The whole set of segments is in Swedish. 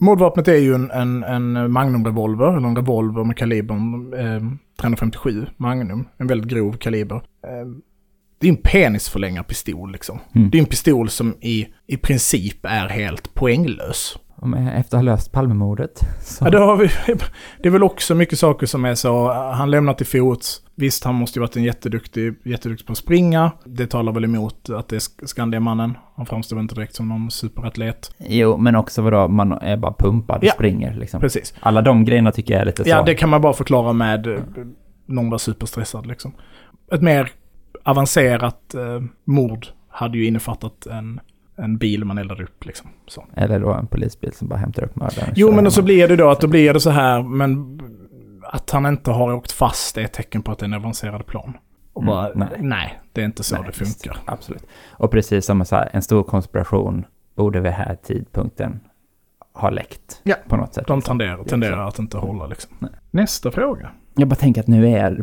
Mordvapnet är ju en, en, en Magnum-revolver, eller en revolver med kalibern eh, 357 Magnum. En väldigt grov kaliber. Eh, det är en penisförlängarpistol liksom. Mm. Det är en pistol som i, i princip är helt poänglös. Efter att ha löst Palmemordet. Så. Ja, det, har vi, det är väl också mycket saker som är så, han lämnar till fots. Visst, han måste ju varit en jätteduktig, jätteduktig på att springa. Det talar väl emot att det är Sk- Skandiamannen. Han framstår inte direkt som någon superatlet. Jo, men också vadå, man är bara pumpad och Ja. springer liksom. Precis. Alla de grejerna tycker jag är lite så. Ja, det kan man bara förklara med eh, någon var superstressad liksom. Ett mer avancerat eh, mord hade ju innefattat en, en bil man eldar upp liksom. Så. Eller då en polisbil som bara hämtar upp mördaren. och Jo, men hem så blir det då att då blir det så här, men att han inte har åkt fast är ett tecken på att det är en avancerad plan. Och Mm, bara, nej. nej. det är inte så Nej, det funkar. Absolut. Och precis som så här, en stor konspiration borde vid den här tidpunkten ha läckt Ja. på något sätt. De liksom. tenderar, tenderar att inte hålla liksom. Nästa fråga. Jag bara tänker att nu är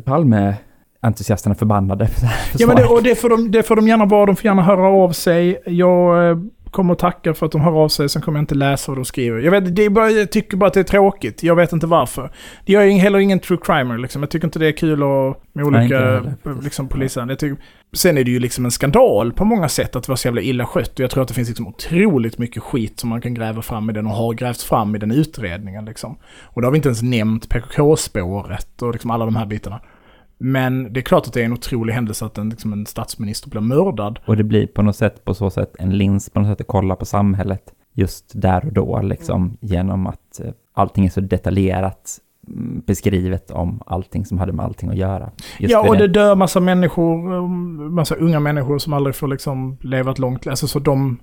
Palme-entusiasterna förbannade det Ja, men det, och det får, de, det får de gärna vara. De får gärna höra av sig. Jag eh, kommer att tacka för att de hör av sig. Sen kommer jag inte läsa vad de skriver. Jag, vet, det är bara, jag tycker bara att det är tråkigt. Jag vet inte varför. Jag är heller ingen true crimer liksom. Jag tycker inte det är kul att, med olika heller, liksom. Jag tycker, sen är det ju liksom en skandal på många sätt att det var så jävla illa skött. Och jag tror att det finns liksom otroligt mycket skit som man kan gräva fram i den och har grävts fram i den utredningen. Liksom. Och då har vi inte ens nämnt PKK-spåret och liksom alla de här bitarna. Men det är klart att det är en otrolig händelse att en, liksom en statsminister blir mördad. Och det blir på något sätt, på så sätt, en lins på något sätt att kolla på samhället just där och då, liksom, genom att eh, allting är så detaljerat mm, beskrivet om allting som hade med allting att göra. Just ja, och det dör massa människor, um, massa unga människor som aldrig får liksom leva ett långt liv. Alltså så de,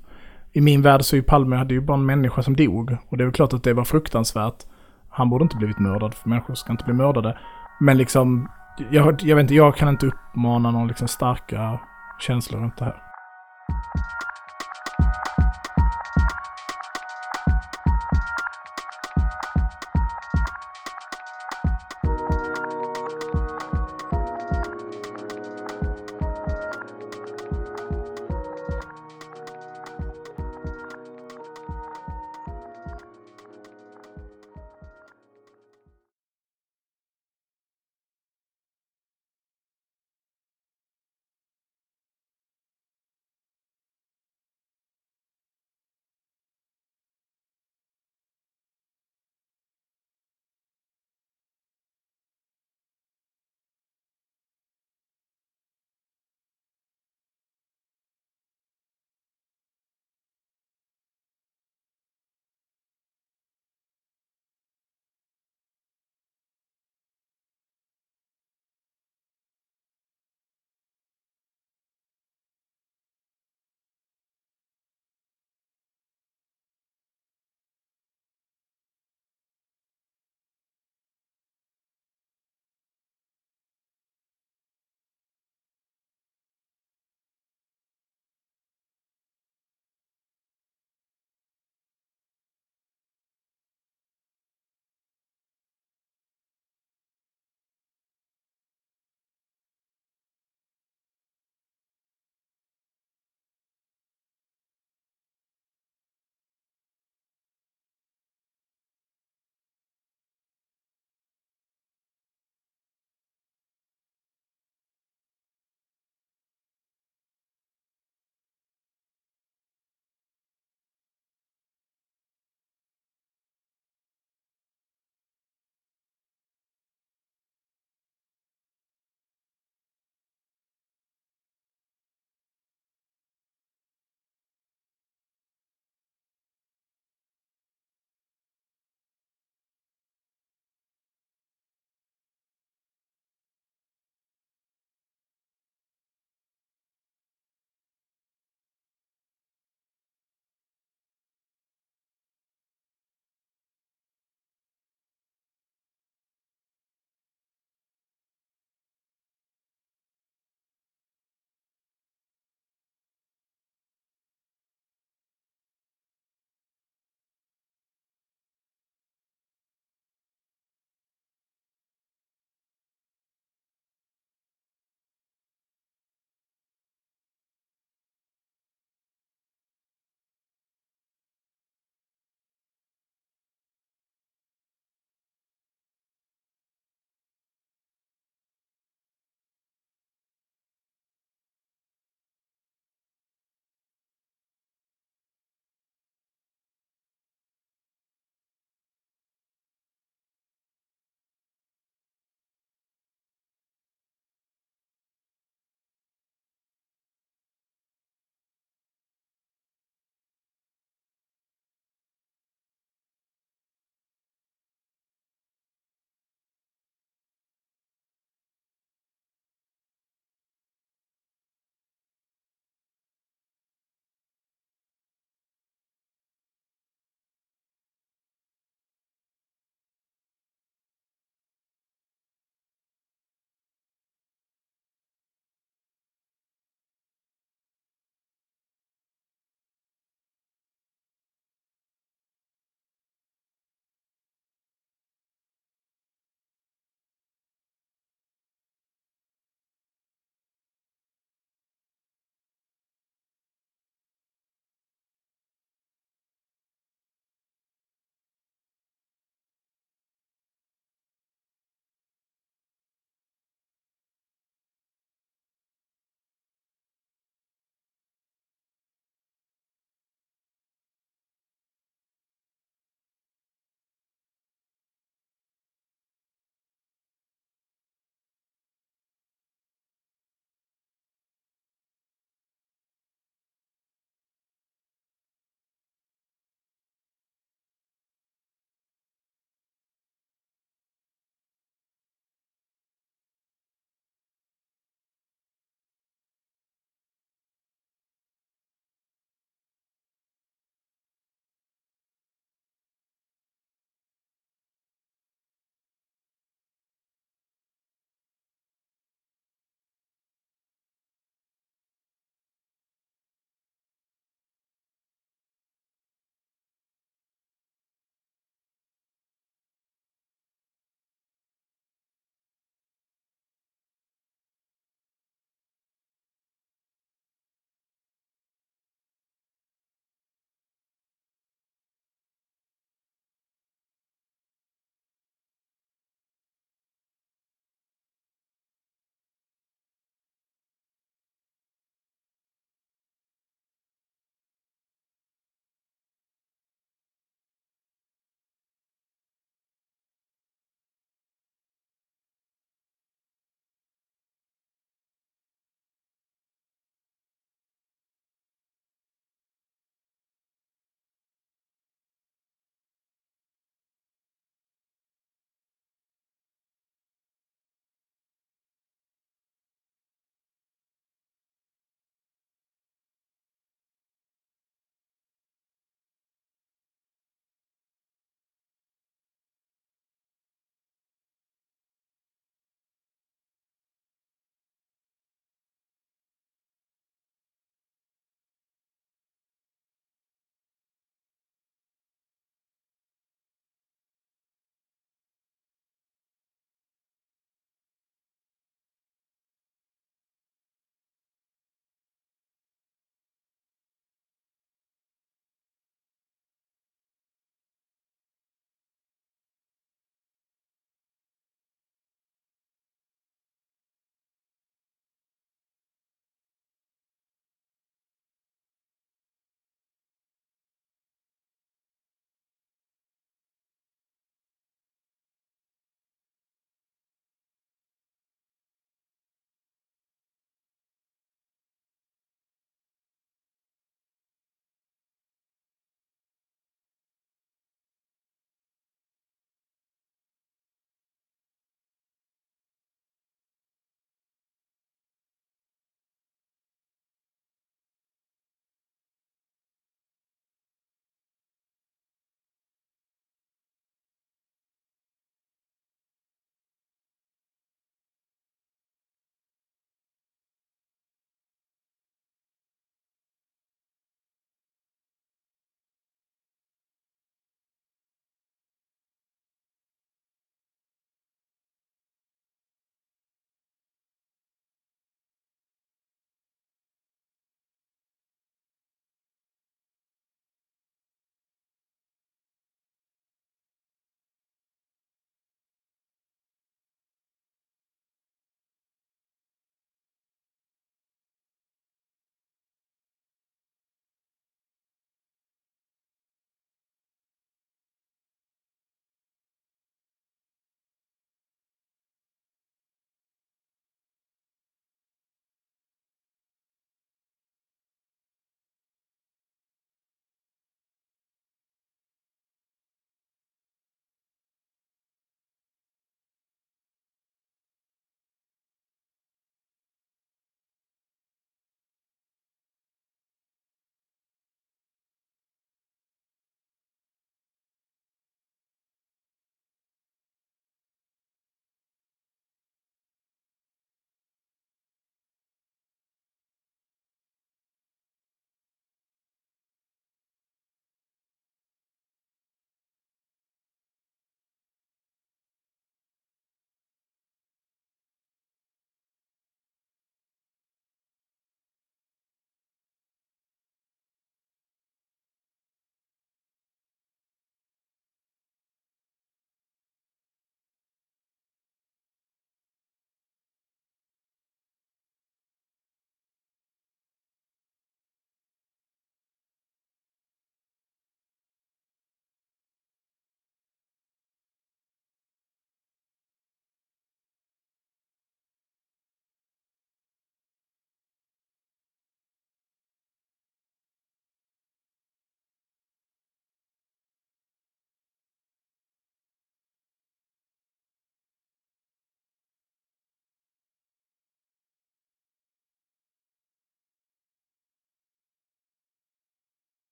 i min värld så är ju Palme hade ju bara en människa som dog. Och det är väl klart att det var fruktansvärt. Han borde inte blivit mördad, för människor ska inte bli mördade. Men liksom, jag, jag vet inte, jag kan inte uppmana någon liksom starka känslor runt det här.